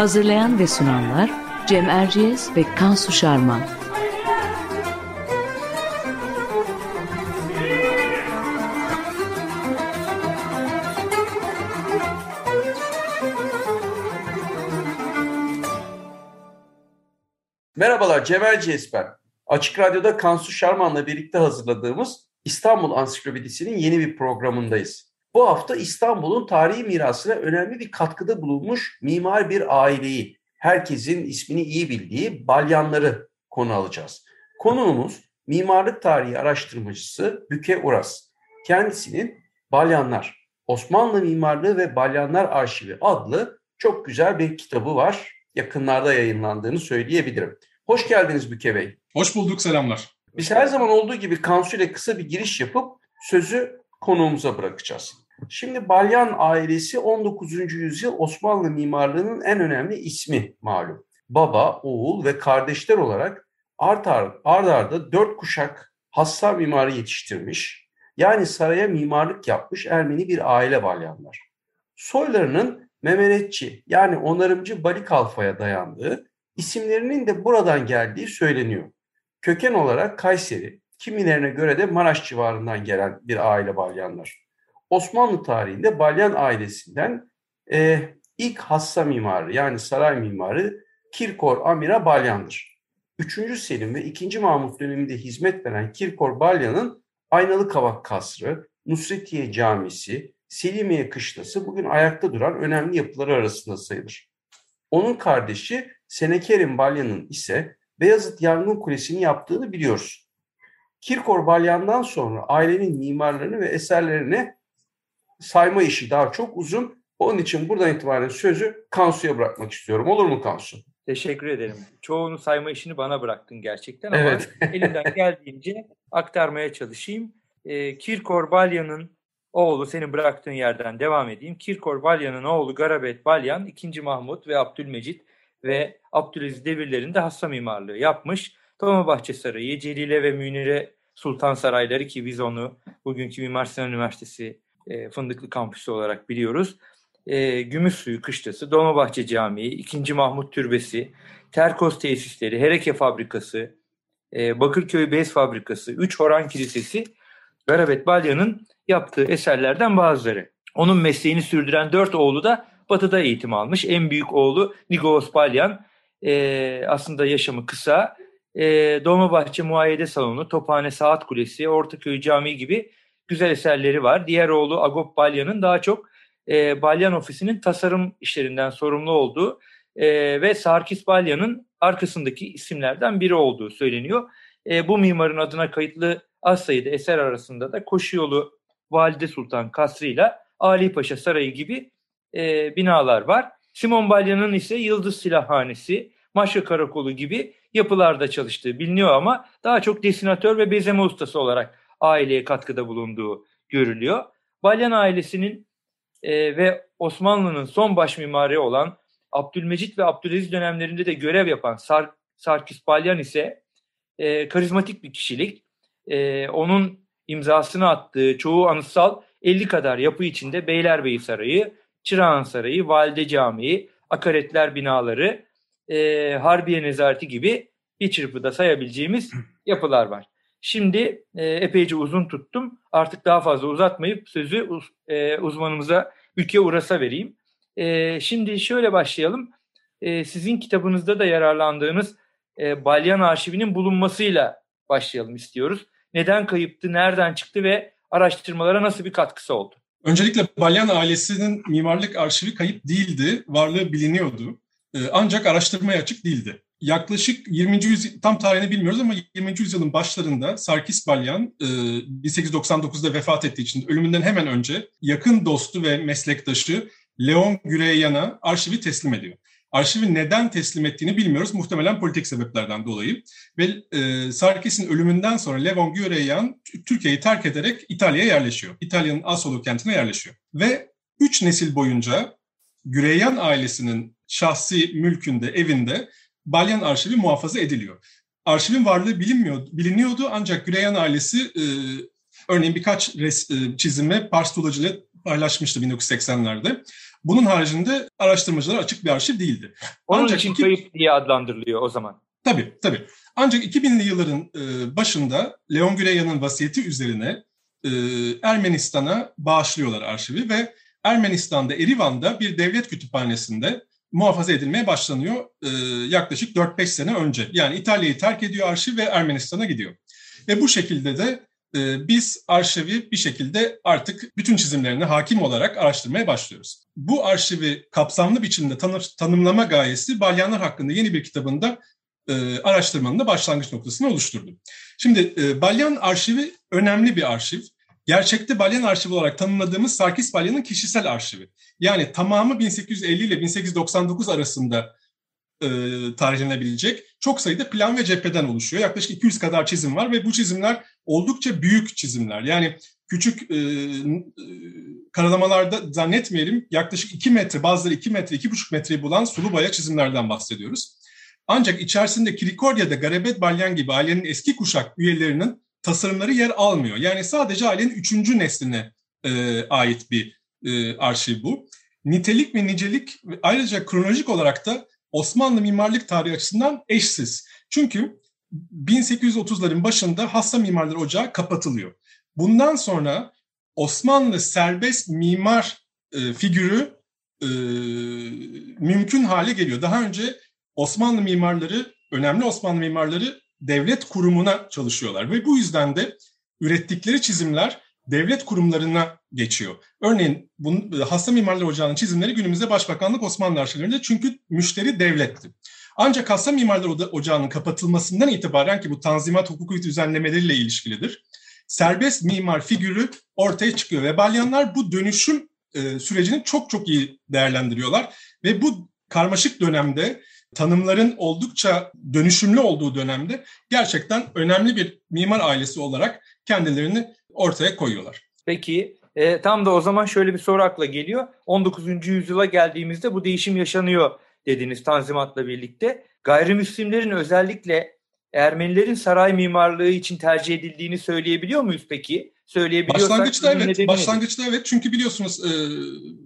Hazırlayan ve sunanlar Cem Erciyes ve Kansu Şarman. Merhabalar Cem Erciyes ben. Açık Radyo'da Kansu Şarman'la birlikte hazırladığımız İstanbul Ansiklopedisi'nin yeni bir programındayız. Bu hafta İstanbul'un tarihi mirasına önemli bir katkıda bulunmuş mimar bir aileyi, herkesin ismini iyi bildiği Balyanları konu alacağız. Konuğumuz mimarlık tarihi araştırmacısı Büke Uras. Kendisinin Balyanlar, Osmanlı Mimarlığı ve Balyanlar Arşivi adlı çok güzel bir kitabı var. Yakınlarda yayınlandığını söyleyebilirim. Hoş geldiniz Büke Bey. Hoş bulduk, selamlar. Biz her zaman olduğu gibi Kansu ile kısa bir giriş yapıp sözü konuğumuza bırakacağız. Şimdi Balyan ailesi 19. yüzyıl Osmanlı mimarlığının en önemli ismi malum. Baba, oğul ve kardeşler olarak art, art arda dört kuşak hassa mimarı yetiştirmiş. Yani saraya mimarlık yapmış Ermeni bir aile Balyanlar. Soylarının Memeretçi yani onarımcı Bali Alfa'ya dayandığı, isimlerinin de buradan geldiği söyleniyor. Köken olarak Kayseri, kimilerine göre de Maraş civarından gelen bir aile Balyanlar. Osmanlı tarihinde Balyan ailesinden e, ilk hassa mimarı yani saray mimarı Kirkor Amira Balyan'dır. 3. Selim ve 2. Mahmut döneminde hizmet veren Kirkor Balyan'ın Aynalı Kavak Kasrı, Nusretiye Camisi, Selimiye Kışlası bugün ayakta duran önemli yapıları arasında sayılır. Onun kardeşi Senekerim Balyan'ın ise Beyazıt Yangın Kulesi'ni yaptığını biliyoruz. Kirkor Balyan'dan sonra ailenin mimarlarını ve eserlerini sayma işi daha çok uzun. Onun için buradan itibaren sözü Kansu'ya bırakmak istiyorum. Olur mu Kansu? Teşekkür ederim. Çoğunu sayma işini bana bıraktın gerçekten ama evet. elimden geldiğince aktarmaya çalışayım. E, Kirkor Balyan'ın oğlu seni bıraktığın yerden devam edeyim. Kirkor Balyan'ın oğlu Garabet Balyan 2. Mahmut ve Abdülmecit ve Abdülaziz devirlerinde hassa mimarlığı yapmış. Dolmabahçe Sarayı, Celile ve Münire Sultan Sarayları ki biz onu bugünkü Mimar Sinan Üniversitesi e, Fındıklı Kampüsü olarak biliyoruz. E, Gümüşsuyu Kışlası, Dolmabahçe Camii, 2. Mahmut Türbesi, Terkos Tesisleri, Hereke Fabrikası, e, Bakırköy Bez Fabrikası, 3 Horan Kilisesi, Garabet Balyan'ın yaptığı eserlerden bazıları. Onun mesleğini sürdüren dört oğlu da Batı'da eğitim almış. En büyük oğlu Nigos Balyan e, aslında yaşamı kısa. E, Dolmabahçe Muayyede Salonu, Tophane Saat Kulesi, Ortaköy Camii gibi güzel eserleri var. Diğer oğlu Agop Balyan'ın daha çok e, Balyan Ofisi'nin tasarım işlerinden sorumlu olduğu e, ve Sarkis Balyan'ın arkasındaki isimlerden biri olduğu söyleniyor. E, bu mimarın adına kayıtlı az sayıda eser arasında da Koşu Yolu Valide Sultan Kasrı ile Ali Paşa Sarayı gibi e, binalar var. Simon Balyan'ın ise Yıldız Silahhanesi, Maşa Karakolu gibi yapılarda çalıştığı biliniyor ama daha çok desinatör ve bezeme ustası olarak aileye katkıda bulunduğu görülüyor. Balyan ailesinin e, ve Osmanlı'nın son baş mimarı olan Abdülmecit ve Abdülaziz dönemlerinde de görev yapan Sar, Sarkis Balyan ise e, karizmatik bir kişilik. E, onun imzasını attığı çoğu anıtsal 50 kadar yapı içinde Beylerbeyi Sarayı, Çırağan Sarayı, Valide Camii, Akaretler binaları, e, Harbiye Nezareti gibi bir çırpıda sayabileceğimiz yapılar var. Şimdi e, epeyce uzun tuttum. Artık daha fazla uzatmayıp sözü uz, e, uzmanımıza Ülke Uras'a vereyim. E, şimdi şöyle başlayalım. E, sizin kitabınızda da yararlandığınız e, Balyan arşivinin bulunmasıyla başlayalım istiyoruz. Neden kayıptı, nereden çıktı ve araştırmalara nasıl bir katkısı oldu? Öncelikle Balyan ailesinin mimarlık arşivi kayıp değildi, varlığı biliniyordu. E, ancak araştırmaya açık değildi. yaklaşık 20. yüzyıl, tam tarihini bilmiyoruz ama 20. yüzyılın başlarında Sarkis Balyan 1899'da e, vefat ettiği için ölümünden hemen önce yakın dostu ve meslektaşı Leon Güreyan'a arşivi teslim ediyor. Arşivi neden teslim ettiğini bilmiyoruz. Muhtemelen politik sebeplerden dolayı. Ve e, Sarkis'in ölümünden sonra Leon Güreyan Türkiye'yi terk ederek İtalya'ya yerleşiyor. İtalya'nın Asolo kentine yerleşiyor. Ve üç nesil boyunca Güreyan ailesinin şahsi mülkünde, evinde Balyan arşivi muhafaza ediliyor. Arşivin varlığı bilinmiyor, biliniyordu ancak Güreyan ailesi e, örneğin birkaç res, e, çizimi Pars Tulacı ile paylaşmıştı 1980'lerde. Bunun haricinde araştırmacılar açık bir arşiv değildi. Onun Ancak için iki... kayıp diye adlandırılıyor o zaman. Tabii, tabii. Ancak 2000'li yılların e, başında Leon Güreyan'ın vasiyeti üzerine e, Ermenistan'a bağışlıyorlar arşivi ve Ermenistan'da Erivan'da bir devlet kütüphanesinde muhafaza edilmeye başlanıyor e, yaklaşık 4-5 sene önce. Yani İtalya'yı terk ediyor arşiv ve Ermenistan'a gidiyor. Ve bu şekilde de e, biz arşivi bir şekilde artık bütün çizimlerine hakim olarak araştırmaya başlıyoruz. Bu arşivi kapsamlı biçimde tanı, tanımlama gayesi Balyanlar hakkında yeni bir kitabında e, araştırmanın da başlangıç noktasını oluşturdu. Şimdi e, Balyan arşivi önemli bir arşiv gerçekte Balyan arşivi olarak tanımladığımız Sarkis Balyan'ın kişisel arşivi. Yani tamamı 1850 ile 1899 arasında e, tarihlenebilecek çok sayıda plan ve cepheden oluşuyor. Yaklaşık 200 kadar çizim var ve bu çizimler oldukça büyük çizimler. Yani küçük e, e, karalamalarda zannetmeyelim yaklaşık 2 metre bazıları 2 metre 2,5 metreyi bulan sulu boya çizimlerden bahsediyoruz. Ancak içerisinde Kirikorya'da Garabet Balyan gibi ailenin eski kuşak üyelerinin tasarımları yer almıyor. Yani sadece ailenin üçüncü nesline e, ait bir e, arşiv bu. Nitelik ve nicelik ayrıca kronolojik olarak da Osmanlı mimarlık tarihi açısından eşsiz. Çünkü 1830'ların başında Hassa Mimarlar Ocağı kapatılıyor. Bundan sonra Osmanlı serbest mimar e, figürü e, mümkün hale geliyor. Daha önce Osmanlı mimarları, önemli Osmanlı mimarları devlet kurumuna çalışıyorlar ve bu yüzden de ürettikleri çizimler devlet kurumlarına geçiyor. Örneğin bunun, Hasta Mimarlar Ocağı'nın çizimleri günümüzde Başbakanlık Osmanlı arşivlerinde çünkü müşteri devletti. Ancak Hasta Mimarlar Ocağı'nın kapatılmasından itibaren ki bu tanzimat hukuki düzenlemeleriyle ilişkilidir. Serbest mimar figürü ortaya çıkıyor ve Balyanlar bu dönüşüm e, sürecini çok çok iyi değerlendiriyorlar ve bu karmaşık dönemde tanımların oldukça dönüşümlü olduğu dönemde gerçekten önemli bir mimar ailesi olarak kendilerini ortaya koyuyorlar. Peki e, tam da o zaman şöyle bir soru akla geliyor. 19. yüzyıla geldiğimizde bu değişim yaşanıyor dediniz Tanzimat'la birlikte. Gayrimüslimlerin özellikle Ermenilerin saray mimarlığı için tercih edildiğini söyleyebiliyor muyuz peki? Söyleyebiliyorsak başlangıçta evet, başlangıçta evet. Çünkü biliyorsunuz e,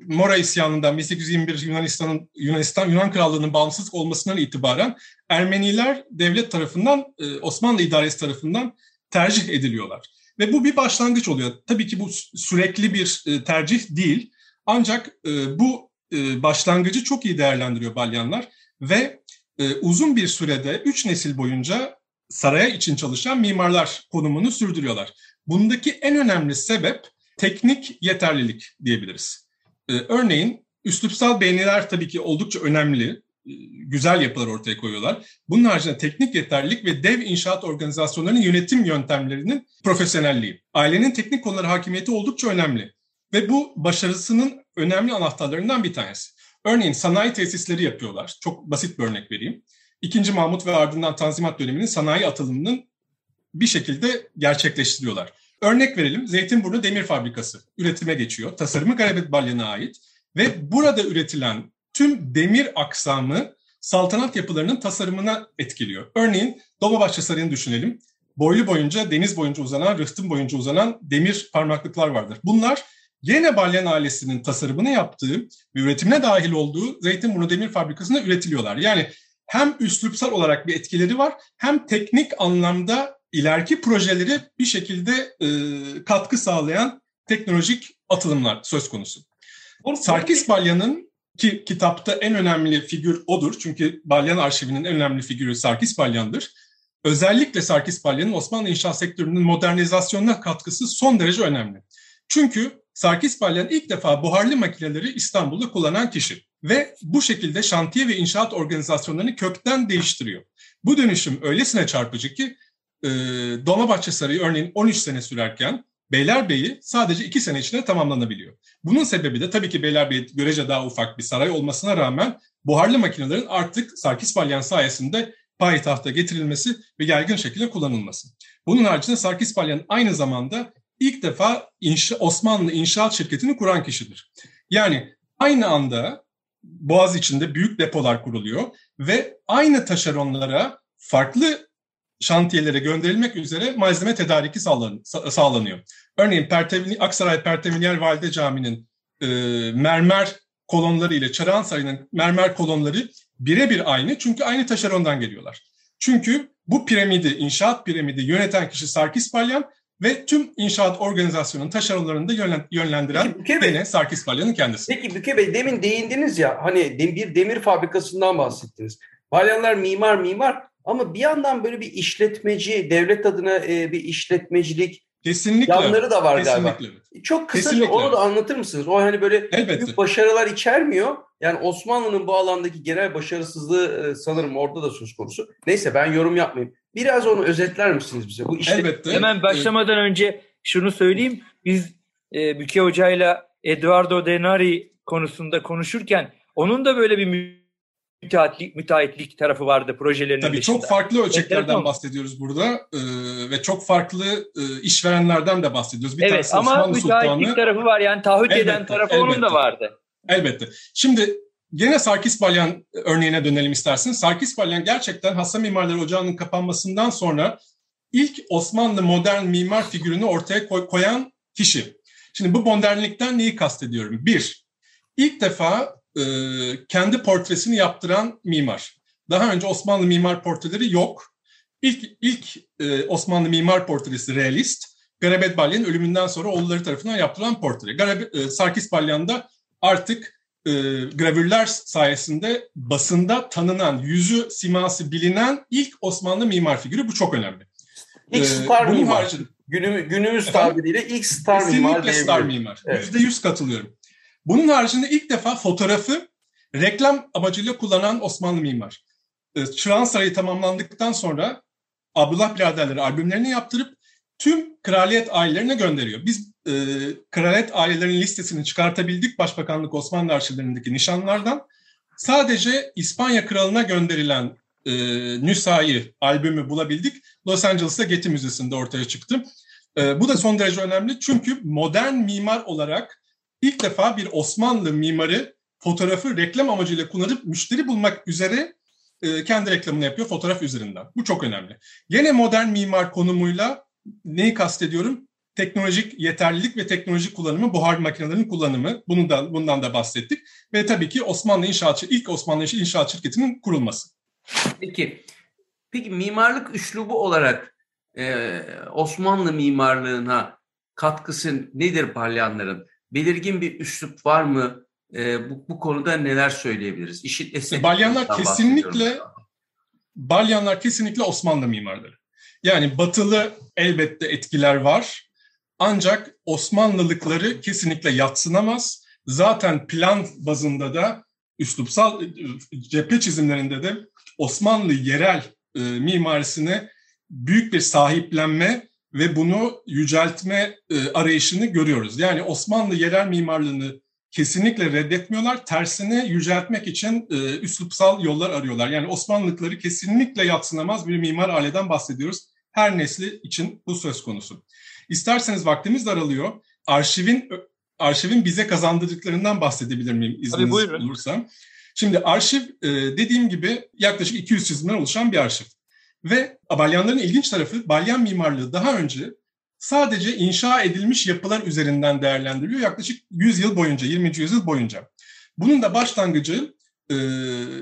Mora isyanından 1821 Yunanistan'ın Yunanistan Yunan Krallığı'nın bağımsız olmasından itibaren Ermeniler devlet tarafından e, Osmanlı idaresi tarafından tercih ediliyorlar. Ve bu bir başlangıç oluyor. Tabii ki bu sürekli bir e, tercih değil. Ancak e, bu e, başlangıcı çok iyi değerlendiriyor Balyanlar ve e, uzun bir sürede üç nesil boyunca saraya için çalışan mimarlar konumunu sürdürüyorlar. Bundaki en önemli sebep teknik yeterlilik diyebiliriz. Ee, örneğin üslupsal beğeniler tabii ki oldukça önemli, e, güzel yapılar ortaya koyuyorlar. Bunun haricinde teknik yeterlilik ve dev inşaat organizasyonlarının yönetim yöntemlerinin profesyonelliği. Ailenin teknik konuları hakimiyeti oldukça önemli. Ve bu başarısının önemli anahtarlarından bir tanesi. Örneğin sanayi tesisleri yapıyorlar. Çok basit bir örnek vereyim. İkinci Mahmut ve ardından Tanzimat döneminin sanayi atılımının bir şekilde gerçekleştiriyorlar. Örnek verelim Zeytinburnu Demir Fabrikası üretime geçiyor. Tasarımı Garabet Balyan'a ait ve burada üretilen tüm demir aksamı saltanat yapılarının tasarımına etkiliyor. Örneğin Dolmabahçe Sarayı'nı düşünelim. Boylu boyunca, deniz boyunca uzanan, rıhtım boyunca uzanan demir parmaklıklar vardır. Bunlar yine Balyan ailesinin tasarımını yaptığı ve üretimine dahil olduğu Zeytinburnu Demir Fabrikası'nda üretiliyorlar. Yani hem üslupsal olarak bir etkileri var hem teknik anlamda ileriki projeleri bir şekilde e, katkı sağlayan teknolojik atılımlar söz konusu. Sarkis Balyan'ın ki kitapta en önemli figür odur. Çünkü Balyan arşivinin en önemli figürü Sarkis Balyan'dır. Özellikle Sarkis Balyan'ın Osmanlı inşaat sektörünün modernizasyonuna katkısı son derece önemli. Çünkü Sarkis Balyan ilk defa buharlı makineleri İstanbul'da kullanan kişi. Ve bu şekilde şantiye ve inşaat organizasyonlarını kökten değiştiriyor. Bu dönüşüm öylesine çarpıcı ki e, Dolmabahçe Sarayı örneğin 13 sene sürerken Beylerbeyi sadece 2 sene içinde tamamlanabiliyor. Bunun sebebi de tabii ki Beylerbeyi görece daha ufak bir saray olmasına rağmen buharlı makinelerin artık Sarkis Balyan sayesinde payitahta getirilmesi ve yaygın şekilde kullanılması. Bunun haricinde Sarkis Balyan aynı zamanda ilk defa inşa, Osmanlı İnşaat Şirketi'ni kuran kişidir. Yani aynı anda Boğaz içinde büyük depolar kuruluyor ve aynı taşeronlara farklı şantiyelere gönderilmek üzere malzeme tedariki sağlanıyor. Örneğin Pertevini, Aksaray Pertevinyer Valide Camii'nin e, mermer kolonları ile Çarağan Sarayı'nın mermer kolonları birebir aynı çünkü aynı taşerondan geliyorlar. Çünkü bu piramidi, inşaat piramidi yöneten kişi Sarkis Palyan ve tüm inşaat organizasyonunun taşeronlarını da yönlendiren Peki, gene Sarkis Palyan'ın kendisi. Peki Büke Bey demin değindiniz ya hani bir demir fabrikasından bahsettiniz. Palyanlar mimar mimar ama bir yandan böyle bir işletmeci, devlet adına e, bir işletmecilik Kesinlikle. yanları da var Kesinlikle. galiba. Çok kısaca onu da anlatır mısınız? O hani böyle Elbette. büyük başarılar içermiyor. Yani Osmanlı'nın bu alandaki genel başarısızlığı e, sanırım orada da söz konusu. Neyse ben yorum yapmayayım. Biraz onu özetler misiniz bize? Bu işte Elbette. Hemen başlamadan önce şunu söyleyeyim. Biz e, Büke Hoca'yla Eduardo Denari konusunda konuşurken onun da böyle bir müteahhitlik, müteahhitlik tarafı vardı projelerinin Tabii dışında. çok farklı ölçeklerden bahsediyoruz burada ee, ve çok farklı e, işverenlerden de bahsediyoruz. Bir evet ama Osmanlı müteahhitlik Sultanı... tarafı var yani taahhüt elbette, eden tarafı elbette, onun da vardı. Elbette. Şimdi Gene Sarkis Balyan örneğine dönelim isterseniz. Sarkis Balyan gerçekten Hasan Mimarları Ocağı'nın kapanmasından sonra ilk Osmanlı modern mimar figürünü ortaya koy, koyan kişi. Şimdi bu modernlikten neyi kastediyorum? Bir, ilk defa e, kendi portresini yaptıran mimar. Daha önce Osmanlı mimar portreleri yok. İlk, ilk e, Osmanlı mimar portresi realist. Garabet Balyan'ın ölümünden sonra oğulları tarafından yaptırılan portre. Garabet, e, Sarkis Balyan da artık e, gravürler sayesinde basında tanınan, yüzü siması bilinen ilk Osmanlı mimar figürü. Bu çok önemli. İlk ee, star mimar. Haricinde, günümüz, günümüz tabiriyle ilk star kesinlikle mimar. Kesinlikle star mimar. Yüzde yüz katılıyorum. Bunun haricinde ilk defa fotoğrafı reklam amacıyla kullanan Osmanlı mimar. Ee, Çırağan Sarayı tamamlandıktan sonra Abdullah biraderleri albümlerini yaptırıp tüm kraliyet ailelerine gönderiyor. Biz e, kraliyet ailelerinin listesini çıkartabildik Başbakanlık Osmanlı arşivlerindeki nişanlardan. Sadece İspanya kralına gönderilen e, Nüsa'yı albümü bulabildik. Los Angeles'ta Getty Müzesi'nde ortaya çıktı. E, bu da son derece önemli çünkü modern mimar olarak ilk defa bir Osmanlı mimarı fotoğrafı reklam amacıyla kullanıp müşteri bulmak üzere e, kendi reklamını yapıyor fotoğraf üzerinden. Bu çok önemli. Yine modern mimar konumuyla neyi kastediyorum? Teknolojik yeterlilik ve teknolojik kullanımı, buhar makinelerinin kullanımı. Bunu da, bundan da bahsettik. Ve tabii ki Osmanlı İnşaat, ilk Osmanlı İnşaat Şirketi'nin kurulması. Peki, peki mimarlık üslubu olarak e, Osmanlı mimarlığına katkısı nedir Balyanların? Belirgin bir üslup var mı? E, bu, bu konuda neler söyleyebiliriz? İşit Balyanlar kesinlikle Balyanlar kesinlikle Osmanlı mimarları. Yani batılı elbette etkiler var. Ancak Osmanlılıkları kesinlikle yatsınamaz. Zaten plan bazında da üslupsal cephe çizimlerinde de Osmanlı yerel e, mimarisine büyük bir sahiplenme ve bunu yüceltme e, arayışını görüyoruz. Yani Osmanlı yerel mimarlığını kesinlikle reddetmiyorlar. Tersine yüceltmek için e, üslupsal yollar arıyorlar. Yani Osmanlılıkları kesinlikle yatsınamaz bir mimar aileden bahsediyoruz. Her nesli için bu söz konusu. İsterseniz vaktimiz daralıyor. Arşivin arşivin bize kazandırdıklarından bahsedebilir miyim izniniz olursa? Şimdi arşiv e, dediğim gibi yaklaşık 200 çizimden oluşan bir arşiv. Ve Balyanların ilginç tarafı Balyan mimarlığı daha önce sadece inşa edilmiş yapılar üzerinden değerlendiriliyor yaklaşık 100 yıl boyunca, 20. yüzyıl boyunca. Bunun da başlangıcı e,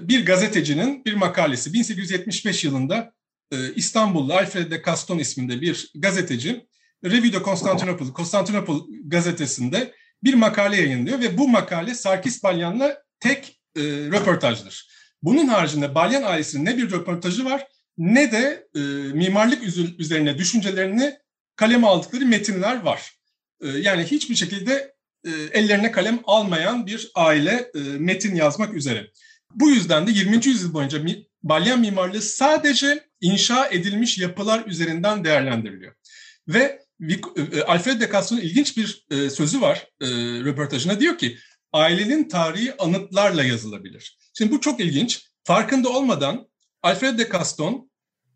bir gazetecinin bir makalesi 1875 yılında e, İstanbullu Alfred de Caston isminde bir gazeteci Revue de Constantinople, Konstantinopol gazetesinde bir makale yayınlıyor ve bu makale Sarkis Balyan'la tek e, röportajdır. Bunun haricinde Balyan ailesinin ne bir röportajı var ne de e, mimarlık üzerine düşüncelerini kaleme aldıkları metinler var. E, yani hiçbir şekilde e, ellerine kalem almayan bir aile e, metin yazmak üzere. Bu yüzden de 20. yüzyıl boyunca balyan mimarlığı sadece inşa edilmiş yapılar üzerinden değerlendiriliyor. Ve Alfred de Castro'nun ilginç bir e, sözü var e, röportajına. Diyor ki ailenin tarihi anıtlarla yazılabilir. Şimdi bu çok ilginç. Farkında olmadan Alfred de Caston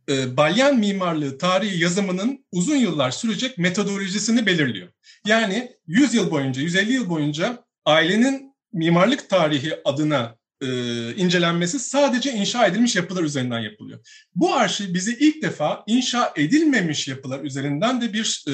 e, balyan mimarlığı tarihi yazımının uzun yıllar sürecek metodolojisini belirliyor. Yani 100 yıl boyunca, 150 yıl boyunca ailenin mimarlık tarihi adına e, incelenmesi sadece inşa edilmiş yapılar üzerinden yapılıyor. Bu arşiv bize ilk defa inşa edilmemiş yapılar üzerinden de bir e,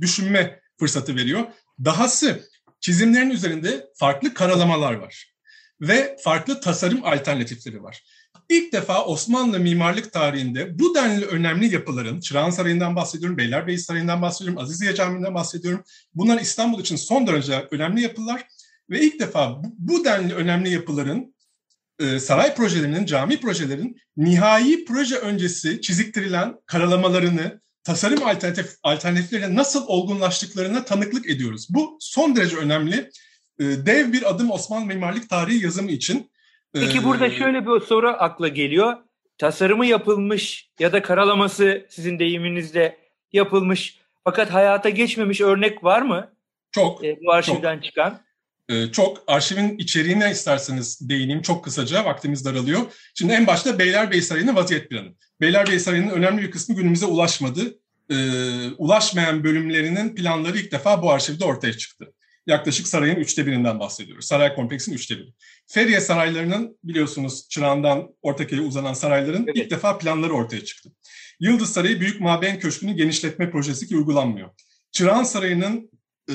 düşünme fırsatı veriyor. Dahası çizimlerin üzerinde farklı karalamalar var ve farklı tasarım alternatifleri var. İlk defa Osmanlı mimarlık tarihinde bu denli önemli yapıların, Çırağan Sarayı'ndan bahsediyorum, Beylerbeyi Sarayı'ndan bahsediyorum, Aziziye Camii'nden bahsediyorum. Bunlar İstanbul için son derece önemli yapılar ve ilk defa bu, bu denli önemli yapıların, e, saray projelerinin, cami projelerin nihai proje öncesi çiziktirilen karalamalarını, tasarım alternatif, alternatifleriyle nasıl olgunlaştıklarına tanıklık ediyoruz. Bu son derece önemli. E, dev bir adım Osmanlı mimarlık tarihi yazımı için. Peki ee, burada şöyle bir soru akla geliyor. Tasarımı yapılmış ya da karalaması sizin deyiminizle yapılmış fakat hayata geçmemiş örnek var mı? Çok. E, bu arşivden çok. çıkan. Ee, çok arşivin içeriğine isterseniz değineyim çok kısaca vaktimiz daralıyor. Şimdi en başta Beylerbeyi Sarayı'nın vaziyet planı. Beylerbeyi Sarayı'nın önemli bir kısmı günümüze ulaşmadı. Ee, ulaşmayan bölümlerinin planları ilk defa bu arşivde ortaya çıktı. Yaklaşık sarayın üçte birinden bahsediyoruz. Saray kompleksinin üçte biri. Feriye saraylarının biliyorsunuz Çırağan'dan Ortaköy'e uzanan sarayların evet. ilk defa planları ortaya çıktı. Yıldız Sarayı Büyük Mabeyn Köşkü'nün genişletme projesi ki uygulanmıyor. Çırağan Sarayı'nın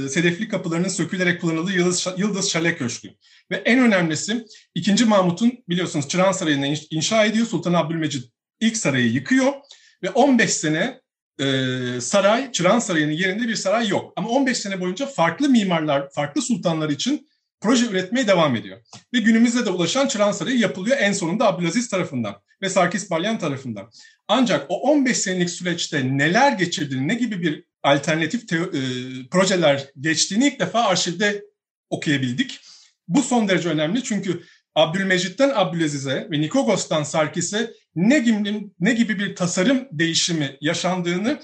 sedefli kapılarının sökülerek kullanıldığı Yıldız, Yıldız Şale Köşkü. Ve en önemlisi 2. Mahmut'un biliyorsunuz Çırağan Sarayı'nı inşa ediyor. Sultan Abdülmecid ilk sarayı yıkıyor ve 15 sene e, saray, Çırağan Sarayı'nın yerinde bir saray yok. Ama 15 sene boyunca farklı mimarlar, farklı sultanlar için proje üretmeye devam ediyor. Ve günümüzde de ulaşan Çırağan Sarayı yapılıyor en sonunda Abdülaziz tarafından ve Sarkis Balyan tarafından. Ancak o 15 senelik süreçte neler geçirdiğini, ne gibi bir alternatif te- e, projeler geçtiğini ilk defa arşivde okuyabildik. Bu son derece önemli çünkü Abdülmecit'ten Abdülaziz'e ve Nikogos'tan Sarkis'e ne gibi, ne gibi bir tasarım değişimi yaşandığını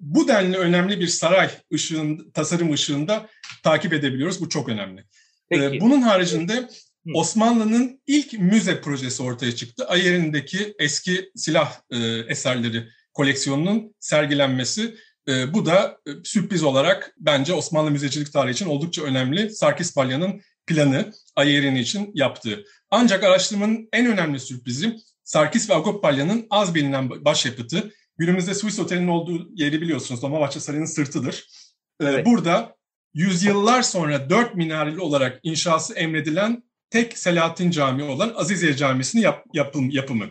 bu denli önemli bir saray ışığın, tasarım ışığında takip edebiliyoruz. Bu çok önemli. Peki. Ee, bunun haricinde Osmanlı'nın ilk müze projesi ortaya çıktı. Ayerin'deki eski silah e, eserleri koleksiyonunun sergilenmesi. E, bu da e, sürpriz olarak bence Osmanlı müzecilik tarihi için oldukça önemli. Sarkis Palya'nın planı Ayerin'i için yaptığı. Ancak araştırmanın en önemli sürprizi Sarkis ve Agop Palya'nın az bilinen başyapıtı. Günümüzde Swiss Otel'in olduğu yeri biliyorsunuz. Dolmabahçe Sarayı'nın sırtıdır. Ee, evet. Burada yüzyıllar sonra dört minareli olarak inşası emredilen tek Selahattin Camii olan Aziziye Camisi'nin yap, yapım, yapımı.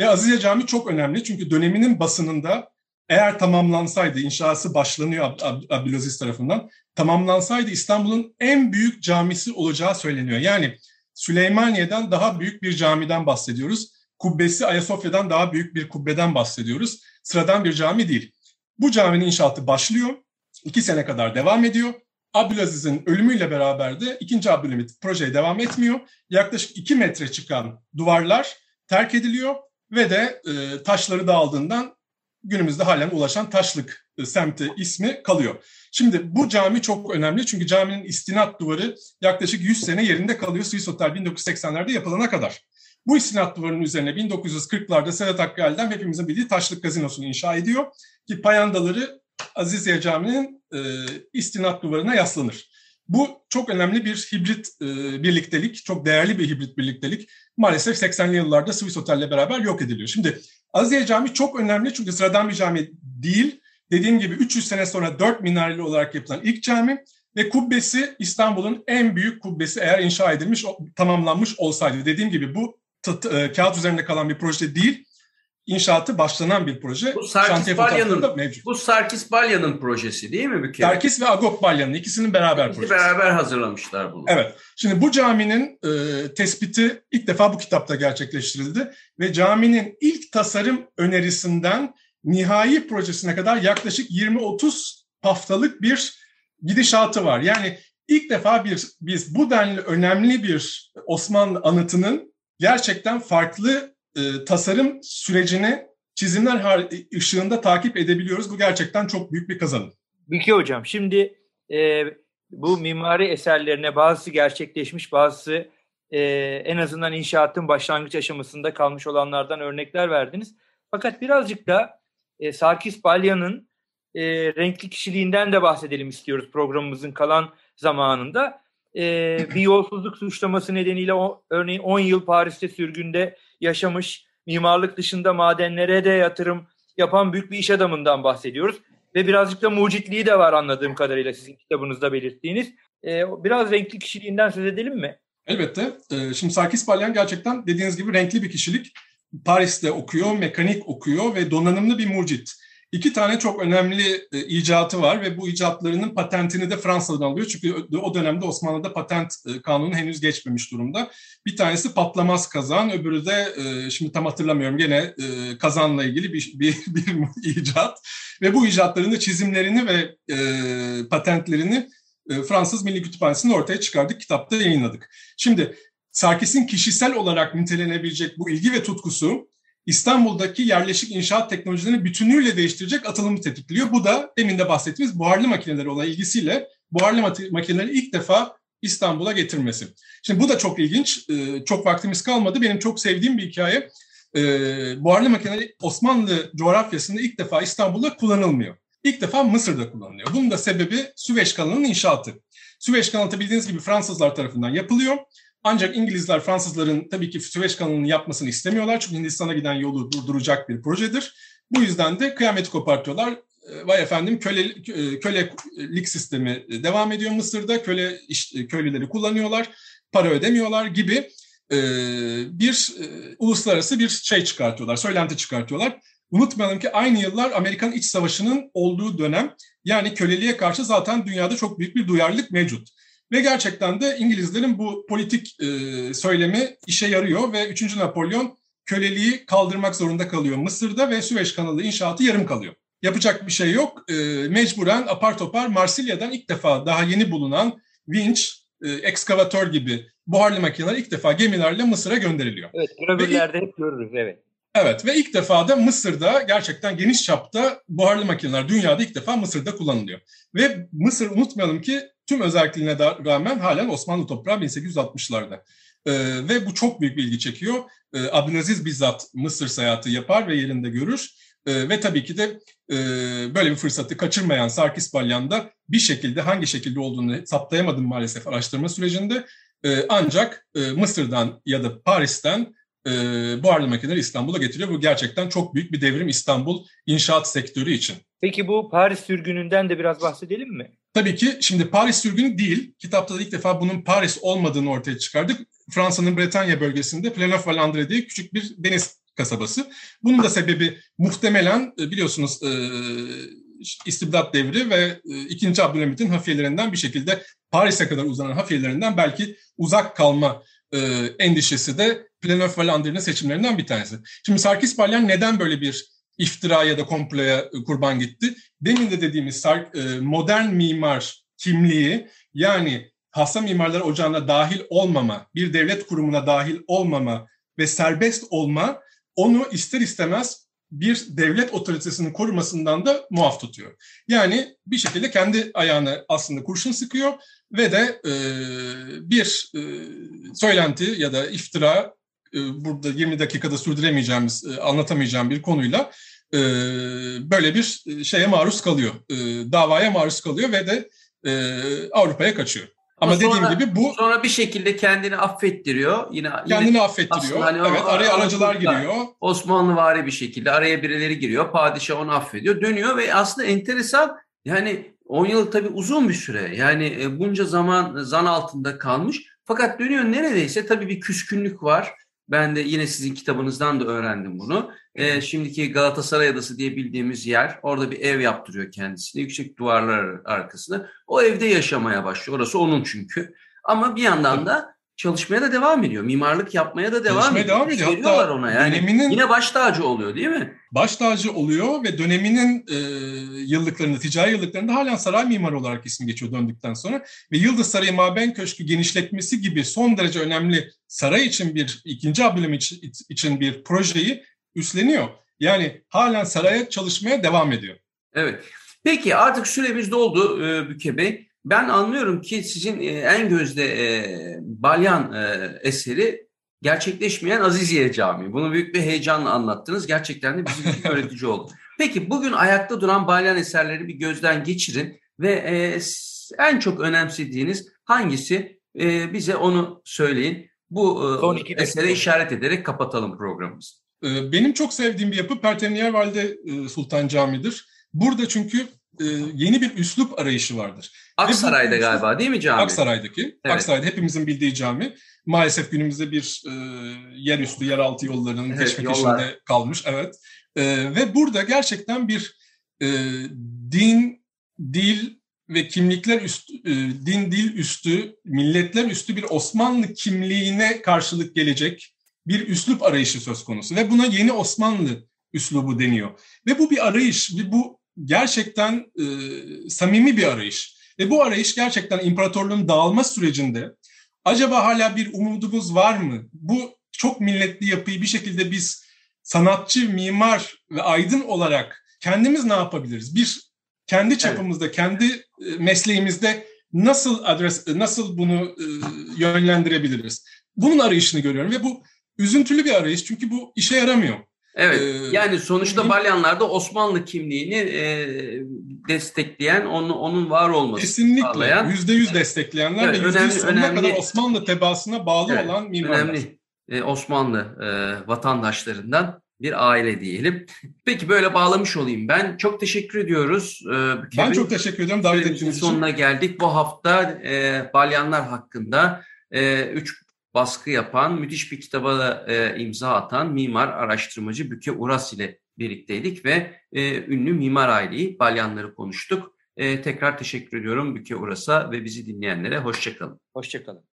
Ve Aziziye Camii çok önemli çünkü döneminin basınında eğer tamamlansaydı, inşası başlanıyor Ab Ab Abdülaziz tarafından, tamamlansaydı İstanbul'un en büyük camisi olacağı söyleniyor. Yani Süleymaniye'den daha büyük bir camiden bahsediyoruz. Kubbesi Ayasofya'dan daha büyük bir kubbeden bahsediyoruz. Sıradan bir cami değil. Bu caminin inşaatı başlıyor. iki sene kadar devam ediyor. Abdülaziz'in ölümüyle beraber de ikinci Abdülhamit projeye devam etmiyor. Yaklaşık iki metre çıkan duvarlar terk ediliyor ve de e, taşları dağıldığından günümüzde halen ulaşan Taşlık e, semti ismi kalıyor. Şimdi bu cami çok önemli çünkü caminin istinat duvarı yaklaşık 100 sene yerinde kalıyor Swiss Hotel 1980'lerde yapılana kadar. Bu istinat duvarının üzerine 1940'larda Sedat Hakkı hepimizin bildiği Taşlık Gazinosu'nu inşa ediyor ki payandaları Aziziye Camii'nin e, istinat duvarına yaslanır. Bu çok önemli bir hibrit e, birliktelik, çok değerli bir hibrit birliktelik. Maalesef 80'li yıllarda Swiss Hotel'le beraber yok ediliyor. Şimdi Aziye Camii çok önemli çünkü sıradan bir cami değil. Dediğim gibi 300 sene sonra 4 minareli olarak yapılan ilk cami ve kubbesi İstanbul'un en büyük kubbesi eğer inşa edilmiş, tamamlanmış olsaydı. Dediğim gibi bu e, kağıt üzerinde kalan bir proje değil inşaatı başlanan bir proje. Bu Sarkis Balya'nın mevcut. Bu Sarkis Balya'nın projesi değil mi bir kere? Sarkis ve Agop Balya'nın ikisinin beraber İkisi projesi. beraber hazırlamışlar bunu. Evet. Şimdi bu caminin e, tespiti ilk defa bu kitapta gerçekleştirildi ve caminin ilk tasarım önerisinden nihai projesine kadar yaklaşık 20-30 haftalık bir gidişatı var. Yani ilk defa bir biz bu denli önemli bir Osmanlı anıtının gerçekten farklı e, tasarım sürecini çizimler ışığında takip edebiliyoruz. Bu gerçekten çok büyük bir kazanım. Bilki Hocam şimdi e, bu mimari eserlerine bazısı gerçekleşmiş, bazısı e, en azından inşaatın başlangıç aşamasında kalmış olanlardan örnekler verdiniz. Fakat birazcık da e, Sarkis Balya'nın e, renkli kişiliğinden de bahsedelim istiyoruz programımızın kalan zamanında. E, bir yolsuzluk suçlaması nedeniyle o, örneğin 10 yıl Paris'te sürgünde yaşamış, mimarlık dışında madenlere de yatırım yapan büyük bir iş adamından bahsediyoruz. Ve birazcık da mucitliği de var anladığım kadarıyla sizin kitabınızda belirttiğiniz. E, biraz renkli kişiliğinden söz edelim mi? Elbette. E, şimdi Sarkis Balyan gerçekten dediğiniz gibi renkli bir kişilik. Paris'te okuyor, mekanik okuyor ve donanımlı bir mucit. İki tane çok önemli e, icatı var ve bu icatlarının patentini de Fransa'dan alıyor. Çünkü o dönemde Osmanlı'da patent e, kanunu henüz geçmemiş durumda. Bir tanesi patlamaz kazan, öbürü de e, şimdi tam hatırlamıyorum gene e, kazanla ilgili bir, bir, bir icat. Ve bu icatların da çizimlerini ve e, patentlerini e, Fransız Milli Kütüphanesi'nde ortaya çıkardık, kitapta yayınladık. Şimdi Sarkis'in kişisel olarak nitelenebilecek bu ilgi ve tutkusu İstanbul'daki yerleşik inşaat teknolojilerini bütünüyle değiştirecek atılımı tetikliyor. Bu da demin de bahsettiğimiz buharlı makineleri olan ilgisiyle buharlı makineleri ilk defa İstanbul'a getirmesi. Şimdi bu da çok ilginç. Ee, çok vaktimiz kalmadı. Benim çok sevdiğim bir hikaye. Ee, buharlı makineleri Osmanlı coğrafyasında ilk defa İstanbul'da kullanılmıyor. İlk defa Mısır'da kullanılıyor. Bunun da sebebi Süveyş kanalının inşaatı. Süveyş kanalı bildiğiniz gibi Fransızlar tarafından yapılıyor. Ancak İngilizler Fransızların tabii ki Süveyş kanalını yapmasını istemiyorlar. Çünkü Hindistan'a giden yolu durduracak bir projedir. Bu yüzden de kıyameti kopartıyorlar. Ee, vay efendim köle, e, kölelik sistemi devam ediyor Mısır'da. Köle iş, köylüleri kullanıyorlar, para ödemiyorlar gibi e, bir e, uluslararası bir şey çıkartıyorlar, söylenti çıkartıyorlar. Unutmayalım ki aynı yıllar Amerikan İç Savaşı'nın olduğu dönem yani köleliğe karşı zaten dünyada çok büyük bir duyarlılık mevcut. Ve gerçekten de İngilizlerin bu politik e, söylemi işe yarıyor ve 3. Napolyon köleliği kaldırmak zorunda kalıyor Mısır'da ve Süveyş kanalı inşaatı yarım kalıyor. Yapacak bir şey yok. E, mecburen apar topar Marsilya'dan ilk defa daha yeni bulunan vinç, e, ekskavatör gibi buharlı makineler ilk defa gemilerle Mısır'a gönderiliyor. Evet, gravürlerde hep görürüz, evet. Evet ve ilk defa da Mısır'da gerçekten geniş çapta buharlı makineler dünyada ilk defa Mısır'da kullanılıyor. Ve Mısır unutmayalım ki tüm özelliklerine rağmen halen Osmanlı toprağı 1860'larda. Ee, ve bu çok büyük bir ilgi çekiyor. Ee, Abdülaziz bizzat Mısır seyahati yapar ve yerinde görür. Ee, ve tabii ki de e, böyle bir fırsatı kaçırmayan Sarkis Balyan da bir şekilde hangi şekilde olduğunu saptayamadım maalesef araştırma sürecinde. Ee, ancak e, Mısır'dan ya da Paris'ten e, buharlı makineleri İstanbul'a getiriyor. Bu gerçekten çok büyük bir devrim İstanbul inşaat sektörü için. Peki bu Paris sürgününden de biraz bahsedelim mi? Tabii ki şimdi Paris sürgünü değil. Kitapta da ilk defa bunun Paris olmadığını ortaya çıkardık. Fransa'nın Bretanya bölgesinde Planof-Valandre diye küçük bir deniz kasabası. Bunun da sebebi muhtemelen e, biliyorsunuz e, istibdat devri ve e, 2. Abdülhamit'in hafiyelerinden bir şekilde Paris'e kadar uzanan hafiyelerinden belki uzak kalma e, endişesi de Planof-Valandre'nin seçimlerinden bir tanesi. Şimdi Sarkis Balyan neden böyle bir iftira ya da komploya kurban gitti? Demin de dediğimiz e, modern mimar kimliği yani hassa mimarlar ocağına dahil olmama, bir devlet kurumuna dahil olmama ve serbest olma onu ister istemez bir devlet otoritesinin korumasından da muaf tutuyor. Yani bir şekilde kendi ayağını aslında kurşun sıkıyor ve de e, bir e, söylenti ya da iftira e, burada 20 dakikada sürdüremeyeceğimiz, e, anlatamayacağım bir konuyla e, böyle bir şeye maruz kalıyor. Davaya maruz kalıyor ve de Avrupa'ya kaçıyor. Ama, Ama sonra, dediğim gibi bu sonra bir şekilde kendini affettiriyor. Yine kendini yine affettiriyor. Hani evet, araya aracılar giriyor. Osmanlı vari bir şekilde araya birileri giriyor. Padişah onu affediyor. Dönüyor ve aslında enteresan yani 10 yıl tabii uzun bir süre. Yani bunca zaman zan altında kalmış. Fakat dönüyor neredeyse tabii bir küskünlük var. Ben de yine sizin kitabınızdan da öğrendim bunu. E, şimdiki Galatasaray Adası diye bildiğimiz yer, orada bir ev yaptırıyor kendisine, yüksek duvarlar arkasında. O evde yaşamaya başlıyor. Orası onun çünkü. Ama bir yandan da çalışmaya da devam ediyor. Mimarlık yapmaya da devam Çalışmaya ediyor. devam ediyor. Veriyorlar ona yani. döneminin- Yine baş tacı oluyor değil mi? baş tacı oluyor ve döneminin e, yıllıklarında, ticari yıllıklarında halen saray mimarı olarak ismi geçiyor döndükten sonra. Ve Yıldız Sarayı Maben Köşkü genişletmesi gibi son derece önemli saray için bir, ikinci Abdülhamit için, için bir projeyi üstleniyor. Yani halen saraya çalışmaya devam ediyor. Evet. Peki artık süremiz doldu e, Büke Bey. Ben anlıyorum ki sizin e, en gözde e, Balyan e, eseri gerçekleşmeyen Aziziye Camii. Bunu büyük bir heyecanla anlattınız. Gerçekten de bizim için öğretici oldu. Peki bugün ayakta duran Balyan eserleri bir gözden geçirin ve e, en çok önemsediğiniz hangisi E, bize onu söyleyin. Bu e, esere işaret ederek kapatalım programımızı. Benim çok sevdiğim bir yapı Pertemniyer Valide Sultan Camii'dir. Burada çünkü e, yeni bir üslup arayışı vardır. Aksaray'da bu- galiba değil mi cami? Aksaray'daki. Evet. Aksaray'da hepimizin bildiği cami. Maalesef günümüzde bir e, yerüstü, yeraltı yollarının Evet, kalmış. Evet. E, ve burada gerçekten bir e, din, dil ve kimlikler üstü, e, din, dil üstü, milletler üstü bir Osmanlı kimliğine karşılık gelecek bir üslup arayışı söz konusu. Ve buna yeni Osmanlı üslubu deniyor. Ve bu bir arayış bu gerçekten e, samimi bir arayış. Ve bu arayış gerçekten imparatorluğun dağılma sürecinde acaba hala bir umudumuz var mı? Bu çok milletli yapıyı bir şekilde biz sanatçı, mimar ve aydın olarak kendimiz ne yapabiliriz? Bir kendi çapımızda, kendi e, mesleğimizde nasıl adres, nasıl bunu e, yönlendirebiliriz? Bunun arayışını görüyorum ve bu üzüntülü bir arayış çünkü bu işe yaramıyor. Evet. Ee, yani sonuçta Balyanlar'da Osmanlı kimliğini e, destekleyen, onun, onun var olması Kesinlikle yüzde yüz destekleyenler Evet, ve yüzde önemli- sonuna önemli- kadar Osmanlı tebaasına bağlı Evet, olan mimarlar. önemli e, Osmanlı e, vatandaşlarından bir aile diyelim. Peki böyle bağlamış olayım ben. Çok teşekkür ediyoruz. E, Büke Ben Bey. çok teşekkür ederim davet ettiğiniz için. sonuna geldik. Bu hafta e, Balyanlar hakkında e, üç baskı yapan, müthiş bir kitaba da e, imza atan mimar araştırmacı Büke Uras ile birlikteydik ve e, ünlü mimar aileyi Balyanları konuştuk. E, tekrar teşekkür ediyorum Büke Uras'a ve bizi dinleyenlere. Hoşçakalın. Hoşçakalın.